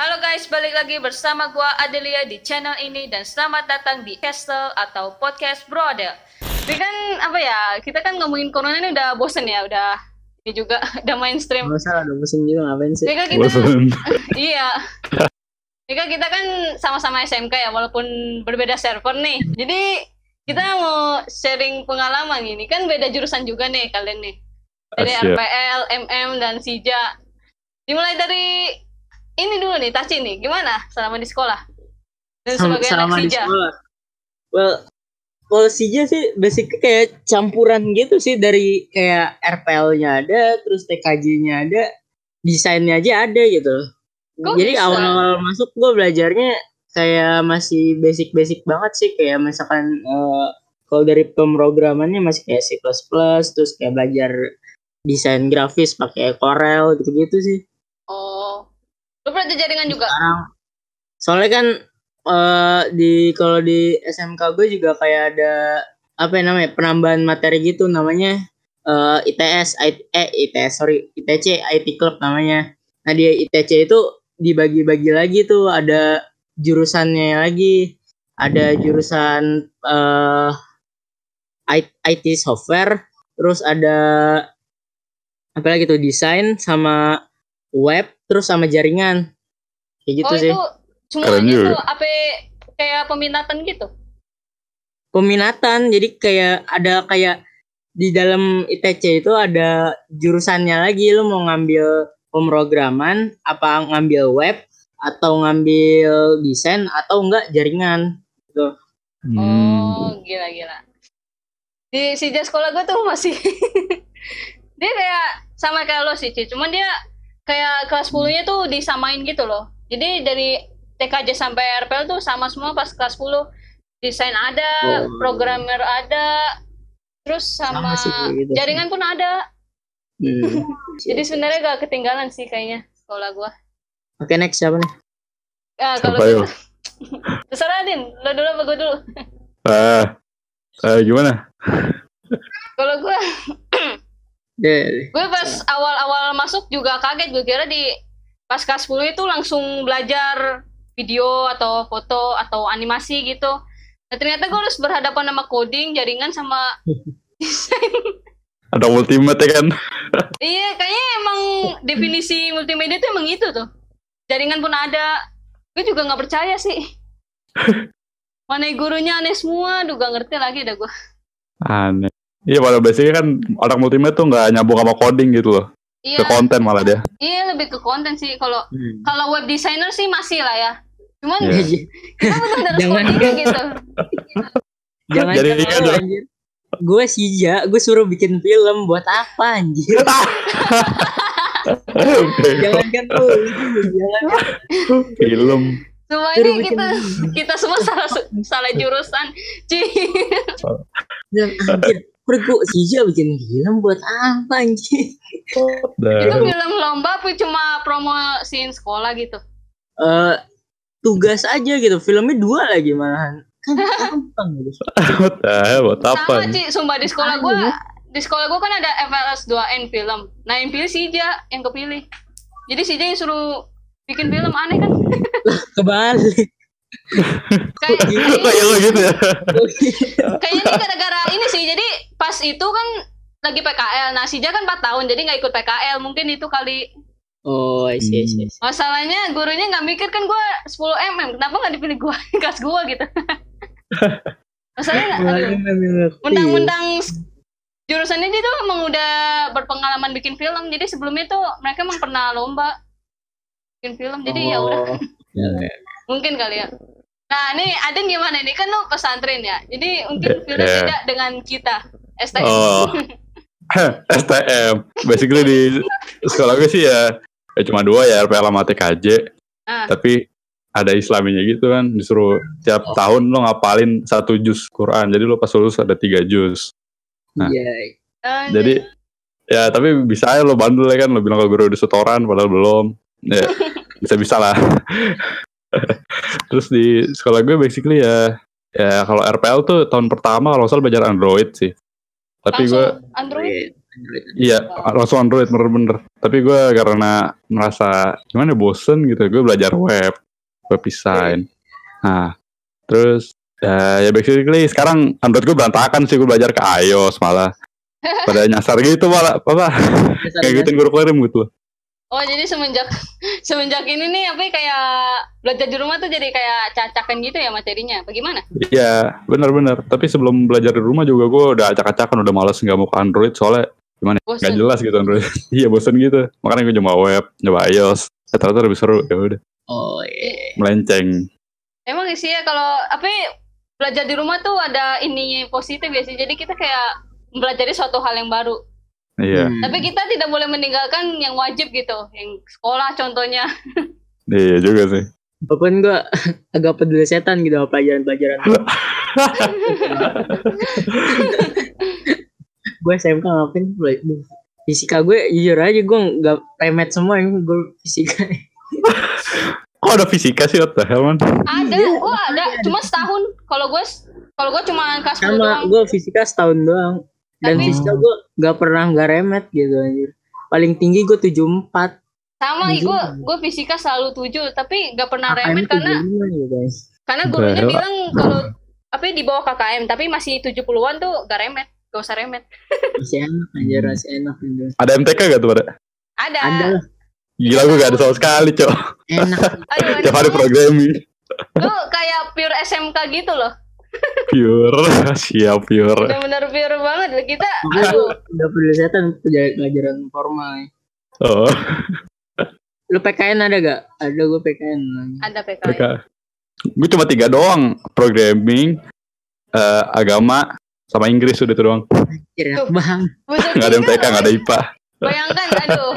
Halo guys, balik lagi bersama gua Adelia di channel ini dan selamat datang di Castle atau Podcast Brother. Jadi kan apa ya, kita kan ngomongin corona ini udah bosen ya, udah ini juga udah mainstream. Gak usah ada musim juga ngapain sih? Jadi kan kita Bosen. iya. Jadi kan kita kan sama-sama SMK ya, walaupun berbeda server nih. Jadi kita mau sharing pengalaman ini kan beda jurusan juga nih kalian nih. Dari Asyik. RPL, MM dan Sija. Dimulai dari ini dulu nih, Taci nih. Gimana selama di sekolah? Dan Sam- sebagai selama anak di Sija. sekolah. Well, kalau Sija sih basicnya kayak campuran gitu sih dari kayak RPL-nya ada, terus TKJ-nya ada, desainnya aja ada gitu. Kok Jadi bisa? awal-awal masuk gue belajarnya kayak masih basic-basic banget sih kayak misalkan eh, kalau dari pemrogramannya masih kayak C++, terus kayak belajar desain grafis pakai Corel gitu-gitu sih. Lu pernah jaringan juga? sekarang soalnya kan eh di kalau di SMK gue juga kayak ada apa ya namanya penambahan materi gitu namanya eh, ITS I- eh ITS sorry ITC IT Club namanya nah di ITC itu dibagi-bagi lagi tuh ada jurusannya lagi ada jurusan eh I- IT software terus ada apa lagi tuh desain sama web terus sama jaringan kayak gitu oh sih itu semuanya juga. tuh apa kayak peminatan gitu? peminatan jadi kayak ada kayak di dalam ITC itu ada jurusannya lagi lu mau ngambil pemrograman apa ngambil web atau ngambil desain atau enggak jaringan gitu Hmm. Oh, gila-gila. Di sejak sekolah gue tuh masih dia kayak sama kayak lo sih, Ci. Cuman dia kayak kelas 10-nya tuh disamain gitu loh. Jadi dari TKJ sampai RPL tuh sama semua pas kelas 10. Desain ada, Oh. programmer ada, terus sama, Sama sih gitu jaringan pun ada. Hmm. Jadi sebenarnya gak ketinggalan sih kayaknya sekolah gua. oke next siapa nih Ah, kalau gitu. Terserah Din, lo dulu apa gue dulu? Ah, eh, gimana? Kalau gue Deh, gue pas awal-awal masuk juga kaget. Gue kira di pas kelas 10 itu langsung belajar video atau foto atau animasi gitu. Nah ternyata gue harus berhadapan sama coding jaringan sama desain. Ada ultimate ya kan? iya kayaknya emang definisi multimedia itu emang itu tuh. Jaringan pun ada. Gue juga nggak percaya sih. Mana gurunya aneh semua. Aduh gak ngerti lagi dah gue. Aneh. Iya pada basicnya kan orang multimedia tuh nggak nyambung sama coding gitu loh. iya Ke konten malah dia. iya lebih ke konten sih kalau Hmm. kalau web designer sih masih lah ya cuman Iya. kita benar-benar coding gitu jangan Jadi kan lu, dong. anjir gue Sija gue suruh bikin film buat apa anjir jangan kan lu jangan kan Film. semua ini kita kita semua salah salah jurusan Ci. Anjir, pergi Sija bikin film buat apa anjir? itu film lomba apa cuma promosiin sekolah gitu Eh tugas aja gitu, filmnya dua lagi malahan. Kan gampang gitu. Buat apa? sama Ci sumpah di sekolah gua di sekolah gua kan ada FLS 2N film nah yang pilih Sija yang kepilih jadi Sija yang suruh bikin film aneh kan Kebalik. Kayak Kayak lo gitu ya. kayaknya ini gara-gara ini sih. Jadi pas itu kan lagi PKL nah Sija kan 4 tahun jadi nggak ikut PKL mungkin itu kali. Oh, I see, I see, I see. Masalahnya gurunya nggak mikir kan gue 10 mm, kenapa nggak dipilih gue kelas gue gitu? Masalahnya s- jurusannya dia tuh emang udah berpengalaman bikin film, jadi sebelumnya tuh mereka emang pernah lomba bikin film, jadi ya udah. Oh, ya, ya. Mungkin kali ya. Nah ini Aden gimana nih kan lu pesantren ya, jadi mungkin film ya. beda dengan kita STM. Oh. STM. Basically di sekolah gue sih ya, ya cuma dua ya RPL sama TKJ. Ah. Tapi ada islaminya gitu kan disuruh tiap Oh. tahun lo ngapalin satu juz Quran jadi lo pas lulus ada tiga juz Nah. Iya. Eh, jadi ya tapi bisa aja lo bandel ya kan lo bilang ke guru udah setoran padahal belum ya bisa bisa lah terus di sekolah gue basically ya ya kalau RPL tuh tahun pertama kalau salah belajar Android sih tapi gue langsung Android. Android. Iya, langsung Android bener-bener. Tapi gue karena merasa gimana bosen gitu, gue belajar web, web design. Nah, terus ya, ya basically sekarang Android gue berantakan sih, gue belajar ke iOS malah. Pada nyasar gitu malah, apa kayak gitu guru kirim gitu. Oh jadi semenjak semenjak ini nih apa ya, kayak belajar di rumah tuh jadi kayak cacakan gitu ya materinya. Bagaimana? Iya, bener-bener. Tapi sebelum belajar di rumah juga gue udah acak-acakan, udah males nggak mau ke Android soalnya gimana? ya, Bosen. Gak jelas gitu Android. iya bosen gitu. Makanya gue coba web, coba iOS. Eh, ternyata lebih seru. Ya udah, Oh iya. melenceng. Emang sih ya kalau apa ya, belajar di rumah tuh ada ininya positif ya sih. Jadi kita kayak mempelajari suatu hal yang baru. Iya, Hmm. Tapi kita tidak boleh meninggalkan yang wajib gitu, yang sekolah contohnya. iya juga sih. Walaupun gue agak peduli setan gitu sama pelajaran-pelajaran. gue SMK ngapain fisika gue jujur aja gue nggak remet semua yang gue fisika Kok ada fisika sih what the hell man? Ada, gua ada, cuma setahun. Kalau gue, kalau gue cuma kelas 10 sama gue fisika setahun doang dan Tapi- fisika gue nggak pernah nggak remet gitu anjir paling tinggi gue 74 Sama, Tujuh. gue gue fisika selalu tujuh, tapi gak pernah KKM remet karena 75 gitu guys karena gurunya bilang kalau apa ya, di bawah KKM, tapi masih 70-an tuh gak remet, gak usah remet. masih enak anjir masih enak Ada MTK gak tuh pada? Ada. Gila gue gak ada sama sekali cok. enak Tiap hari programming. Lu kayak pure SMK gitu loh. Pure, siap pure. Bener-bener pure banget. Kita, udah peduli setan pelajaran pelajaran formal Oh, lu PKN ada gak ada gue PKN ada PKN. mereka. Gue cuma tiga doang. Programming, eh, agama, sama Inggris udah itu doang. Anjir, enak banget Buset Gak ada MTK, gak ada IPA. Bayangkan, aduh.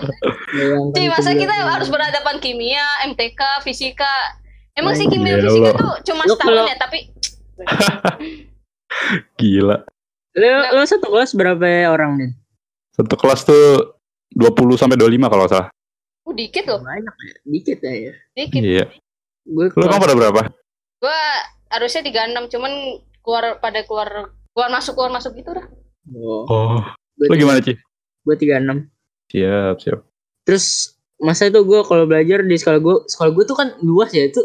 Cuy, masa kita harus berhadapan kimia, MTK, fisika. Emang sih kimia fisika tuh cuma setahun ya, tapi Gila. lu, lu satu kelas berapa orang nih Satu kelas tuh 20 sampai 25 kalau salah. uh, dikit loh, banyak ya dikit ya, ya. dikit. Iya. gue Lu kamu pada berapa? Gua harusnya 36, cuman keluar pada keluar keluar masuk keluar masuk gitu dah. oh, Oh, gue lu gimana Ci? gue tiga enam Siap, siap. terus masa itu gue kalau belajar di sekolah gue sekolah gue tuh kan luas ya itu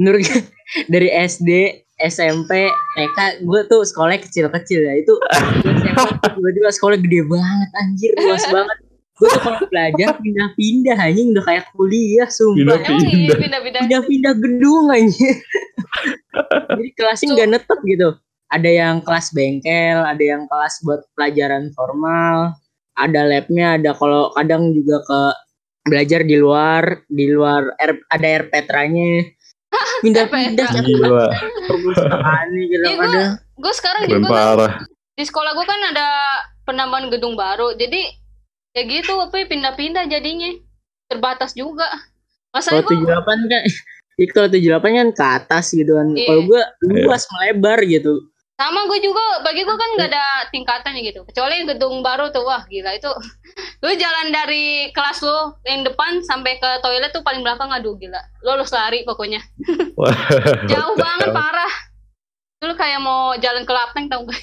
menurut gue, dari SD SMP TK gue tuh sekolahnya kecil-kecil ya. Itu SMP tiba-tiba sekolah gede banget anjir luas banget. Gue tuh kalau belajar pindah-pindah anjing udah kayak kuliah sumpah. Pindah. Emang Pindah. pindah-pindah. pindah-pindah. Gedung anjir. Jadi kelasnya nggak netep gitu. Ada yang kelas bengkel ada yang kelas buat pelajaran formal ada labnya ada kalau kadang juga ke belajar di luar di luar R- ada air petranya pindah-pindah Petra. Gila, perpustakaan nih gitu Iya, gua- ada Gue sekarang keren juga kan, parah. di sekolah gue kan ada penambahan gedung baru. Jadi ya gitu apa ya, pindah-pindah jadinya. Terbatas juga. kalau Masalahnya tujuh gue delapan kan Iya, kalau tujuh delapan kan ke atas gitu kan Iya. kalau gue luas melebar gitu sama gue juga bagi gue kan nggak ada tingkatannya gitu. Kecuali yang gedung baru tuh wah gila itu. Lu jalan dari kelas lu yang depan sampai ke toilet tuh paling belakang aduh gila. Lu harus lari pokoknya. Jauh banget parah. Lu kayak mau jalan ke Lapeng tau gak?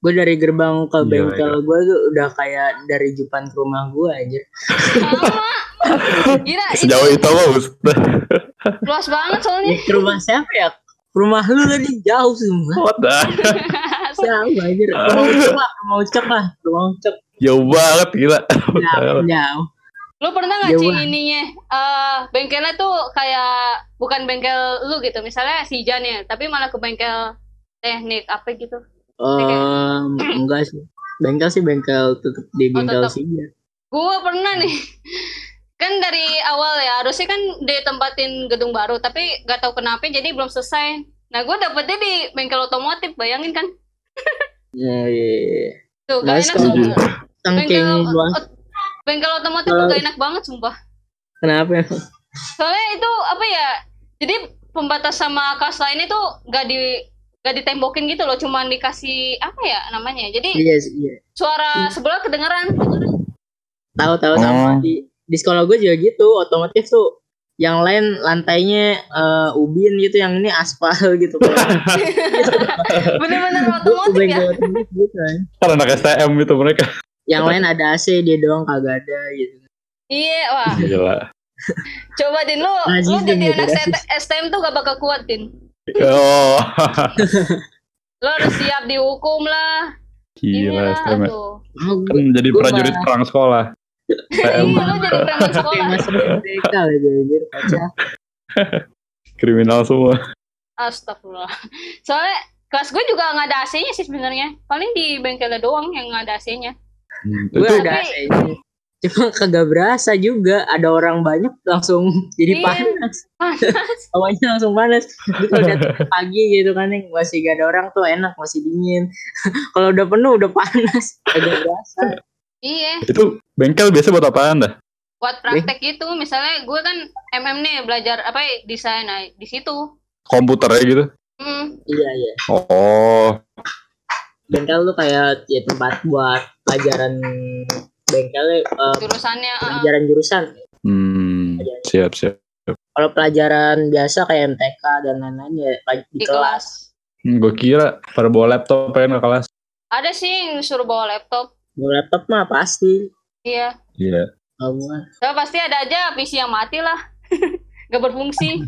gue dari gerbang ke Gila, bengkel gue tuh udah kayak dari Jupan ke rumah gue aja Sama. Gila, itu Sejauh itu mah Ustaz. luas banget soalnya. Ya, ke rumah siapa ya? Rumah lu tadi jauh semua. What the? Jauh aja. Rumah ucap lah, rumah ucap lah, rumah ucap. Jauh banget gila. Jauh, jauh. Lu pernah nggak sih ininya? eh bengkelnya tuh kayak bukan bengkel lu gitu. Misalnya si Jan ya, tapi malah ke bengkel teknik apa gitu. Ehm, enggak sih. Bengkel sih bengkel tetap di Oh, bengkel tetep. sih ya. Gua pernah nih. Kan dari awal ya, harusnya kan ditempatin gedung baru, tapi gak tahu kenapa jadi belum selesai. Nah, gue dapetnya di bengkel otomotif, bayangin kan? Ya, iya, iya. Tuh, Nah, gak enak sumpah. Saking Bengkel, ot- bengkel otomotif tuh Kalau- gak enak banget sumpah. Kenapa ya? Soalnya itu apa ya? Jadi pembatas sama kelas lainnya tuh gak di gak ditembokin gitu loh, cuman dikasih apa ya namanya? Jadi Iya, sih, iya. suara sebelah kedengeran. Tahu-tahu sama di di sekolah gue juga gitu, otomotif tuh yang lain lantainya eh, ubin gitu, yang ini aspal gitu. Bener-bener otomotif ya. otomotif gitu kan. Kan anak STM itu mereka. yang lain ada AC dia doang kagak ada gitu Iya, wah. Gila. Coba Din, lu, Rasis lu jadi gitu, anak STM tuh gak bakal kuat, Din. Oh. Lo harus siap dihukum lah. Gila, Inilah, STM. aduh. oh, Kan jadi prajurit perang sekolah. Iya, lo jadi preman sekolah. kriminal semua. Astagfirullah. Soalnya kelas gue juga nggak ada AC-nya sih sebenarnya. Paling di bengkelnya doang yang nggak ada AC-nya. Hmm, gue Itu ada AC-nya cuma kagak berasa juga ada orang banyak langsung jadi Iya. panas Panas. awalnya langsung panas Jadi kalau udah pagi gitu kan yang masih gak ada orang tuh enak masih dingin kalau udah penuh udah panas agak berasa Iya, itu bengkel biasa buat apaan dah? buat praktek gitu. Misalnya gue kan MM nih belajar apa ya, desain nah, di situ. Komputernya gitu. Hmm, iya iya Oh, bengkel tuh kayak ya tempat buat pelajaran bengkelnya eh, jurusannya ah, pelajaran jurusan hmm, siap siap. kalau pelajaran biasa kayak MTK dan lain-lain ya di, di kelas kelas. Hmm, gue kira pada bawa laptop pengen ke kelas. Ada sih yang suruh bawa laptop. Laptop mah pasti Iya. Iya. kalau gua So, pasti ada aja PC yang mati lah. Gak berfungsi.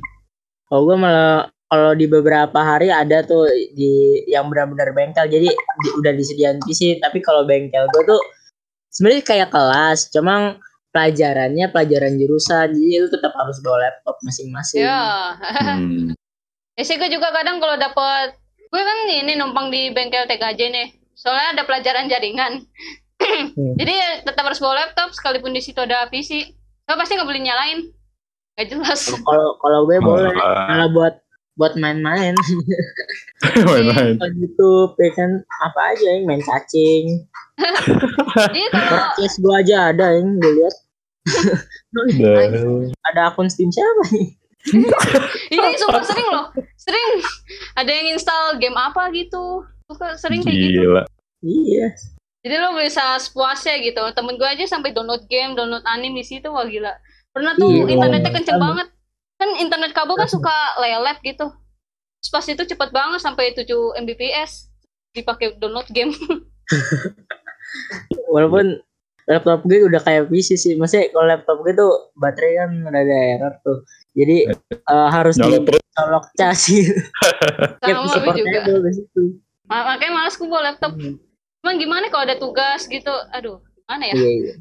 kalau gua malah kalau di beberapa hari ada tuh di yang benar-benar bengkel jadi di- udah disediain PC tapi kalau bengkel gua tuh sebenarnya kayak kelas cuma pelajarannya pelajaran jurusan jadi lu tetap harus bawa laptop masing-masing Ya. Hmm. Ya sih gue juga kadang kalau dapet gue kan ini numpang di bengkel TKJ nih. Soalnya ada pelajaran jaringan. Hmm. Jadi ya tetap harus bawa laptop sekalipun di situ ada PC. Gue pasti nggak boleh nyalain. Gak jelas. kalau kalau gue boleh malah buat buat main-main main-main. YouTube ya kan apa aja yang main cacing Iya kalau podcast gua aja ada yang gue lihat Dah. ada akun Steam siapa nih ini suka sering loh. Sering ada yang install game apa gitu. Suka sering kayak gitu. Gila. iya Jadi lo bisa sepuasnya gitu. Temen gue aja sampai download game, download anime di situ wah gila. Pernah tuh Iya, internetnya kenceng banget. Kan internet kabel kan suka lelet gitu. Terus pas itu cepet banget sampai 7 Mbps dipakai download game. walaupun laptop gue udah kayak PC sih maksudnya kalau laptop gue tuh baterai kan ada error tuh jadi eh, harus dicolok cas gitu Sama gue juga. Makanya males gue bawa laptop. Hmm. Cuman gimana kalau ada tugas gitu? Aduh, gimana ya? iya iya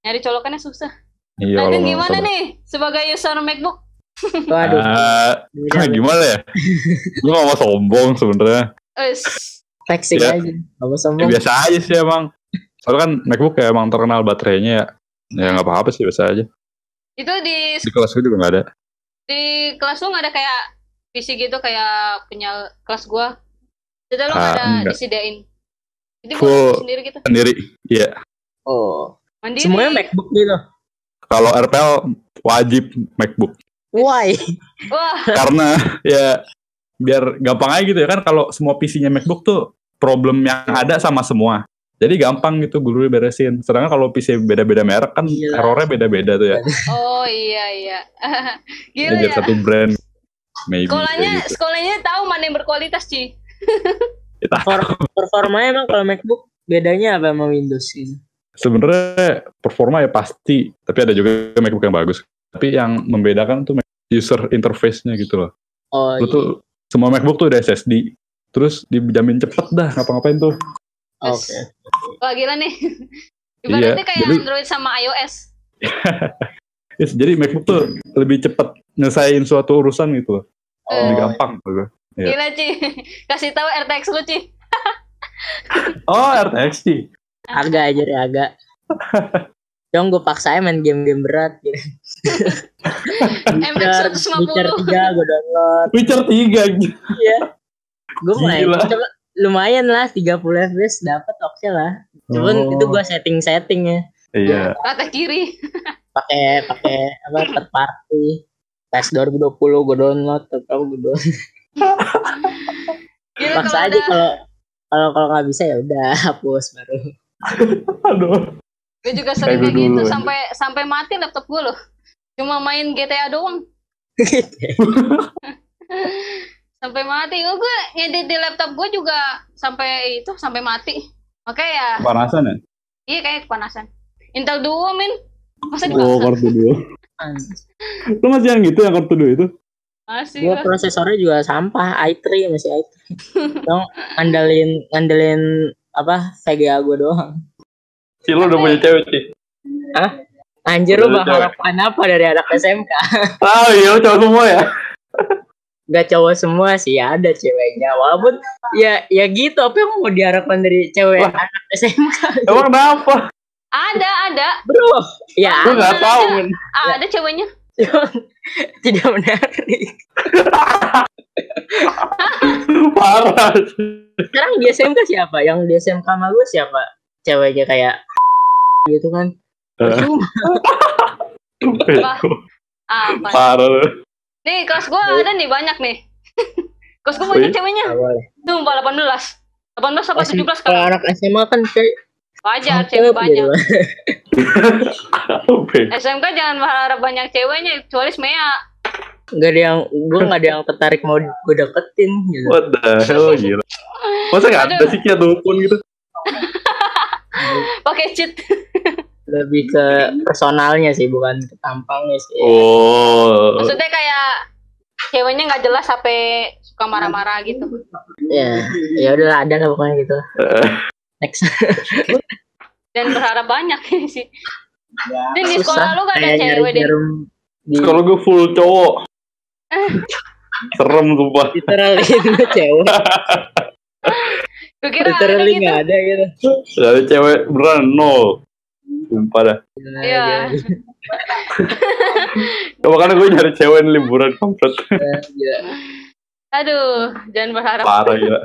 Nyari colokannya susah. Iya, nggak gimana salah. nih sebagai user MacBook? waduh Udah, gimana ya? Gue gak mau sombong sebenarnya. Wes, flexing Ya. aja nggak mau Ya, sombong biasa aja sih emang. Soalnya kan MacBook ya emang terkenal baterainya ya. Ya nggak apa-apa sih biasa aja. itu di Di kelas gue juga nggak ada. di kelas lu nggak ada kayak PC gitu kayak punya kelas gua. Jadi lu nggak Ah, ada enggak. disediain. Jadi Full. buat sendiri gitu. Sendiri. Iya. oh Mandiri. semuanya MacBook gitu Kalau RPL wajib MacBook. why Wah, Karena ya biar gampang aja gitu ya kan kalau semua PC-nya MacBook tuh problem yang ada sama semua. Jadi gampang gitu gurunya beresin. Sedangkan kalau PC beda-beda merek kan Gila. errornya beda-beda tuh ya. oh iya iya. Ya, Gila jadi ya. satu brand. Maybe Sekolahnya gitu. sekolahnya tahu mana yang berkualitas, Ci. Kita Per- performanya emang kalau MacBook bedanya apa sama Windows gitu sebenarnya performa ya pasti, tapi ada juga MacBook yang bagus. Tapi yang membedakan tuh user interface-nya gitu loh. oh Lu iya. tuh semua MacBook tuh udah SSD. Terus dijamin cepet dah ngapa-ngapain tuh. oke Wah gila nih. Ibaratnya kayak jadi- Android sama iOS. Yes, jadi MacBook tuh lebih cepet nyelesain suatu urusan gitu loh. Lebih Oh. gampang gitu. Iya. Gila, Ci. Kasih tahu RTX lu, Ci. Oh, RTX sih. agak aja deh agak Dong gue paksain main game-game berat gitu. Witcher, MX Witcher 150. 3 gue download. Witcher 3 gitu. Iya. Gue main. Gila. Coba, lumayan lah 30 fps dapat oke lah. Cuman Oh. itu gue setting-setting ya. Iya. Rata kiri. Pakai pakai apa third party. PES 2020 gue download atau gue download. Gila kalau aja kalau kalau kalau nggak bisa ya udah hapus baru. Aduh. gue juga sering Kayak gitu sampai sampai mati laptop gue loh. Cuma main GTA doang. sampai mati. Oh, gue ngedit di laptop gue juga sampai itu sampai mati. Makanya ya Kepanasan ya? Iya kayak kepanasan. Intel Duo men. Masa Oh, dipaksa? kartu dua. Lu masih yang gitu yang kartu dua itu? Masih Gua lah. prosesornya juga sampah, i3 masih i3. Dong ngandelin ngandelin apa VGA gua doang. Si lu udah punya cewek sih. Anjir Udah lu ada bakal apa apa dari anak SMK? Ah iya cowok semua ya. Gak cowok semua sih ada ceweknya. Walaupun ya ya gitu apa yang mau diharapkan dari cewek Wah. anak SMK? Emang kenapa? Ada, ada. Bro, ya Gue nggak tahu men. Ah, ada ceweknya. tidak menarik. Parah. Sekarang di SMK siapa? Yang di SMK sama gue siapa? Ceweknya kayak gitu kan. Parah. Nih, kelas gua ada nih banyak nih. kelas gua banyak ceweknya. Sumpah 18. 18 apa 17 Kalau anak SMA kan kayak Wajar cakep cewek banyak. SMK jangan berharap banyak ceweknya, kecuali Smea. Gak ada yang gue gak ada yang tertarik mau gue deketin gitu. What the hell gila. Masa gak ada sih Kia dukun gitu? Pakai cheat. Lebih ke personalnya sih bukan ke tampangnya sih. Oh. Maksudnya kayak ceweknya nggak jelas sampai suka marah-marah gitu. Ya, ya udah ada lah pokoknya gitu. Next. Dan berharap banyak sih. Dan di sekolah lu gak ada cewek deh. jarum di Kalau gue full cowok. Serem sumpah. literalin cewek. Gue kira ada Literally gitu. nggak ada gitu. Dari cewek beneran nol. Sumpah dah. Gila, Iya. gila, Ya, makanya gue nyari cewek liburan kampret. gila. Aduh, jangan berharap. Parah gila.